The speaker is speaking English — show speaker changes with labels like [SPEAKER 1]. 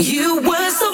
[SPEAKER 1] You were so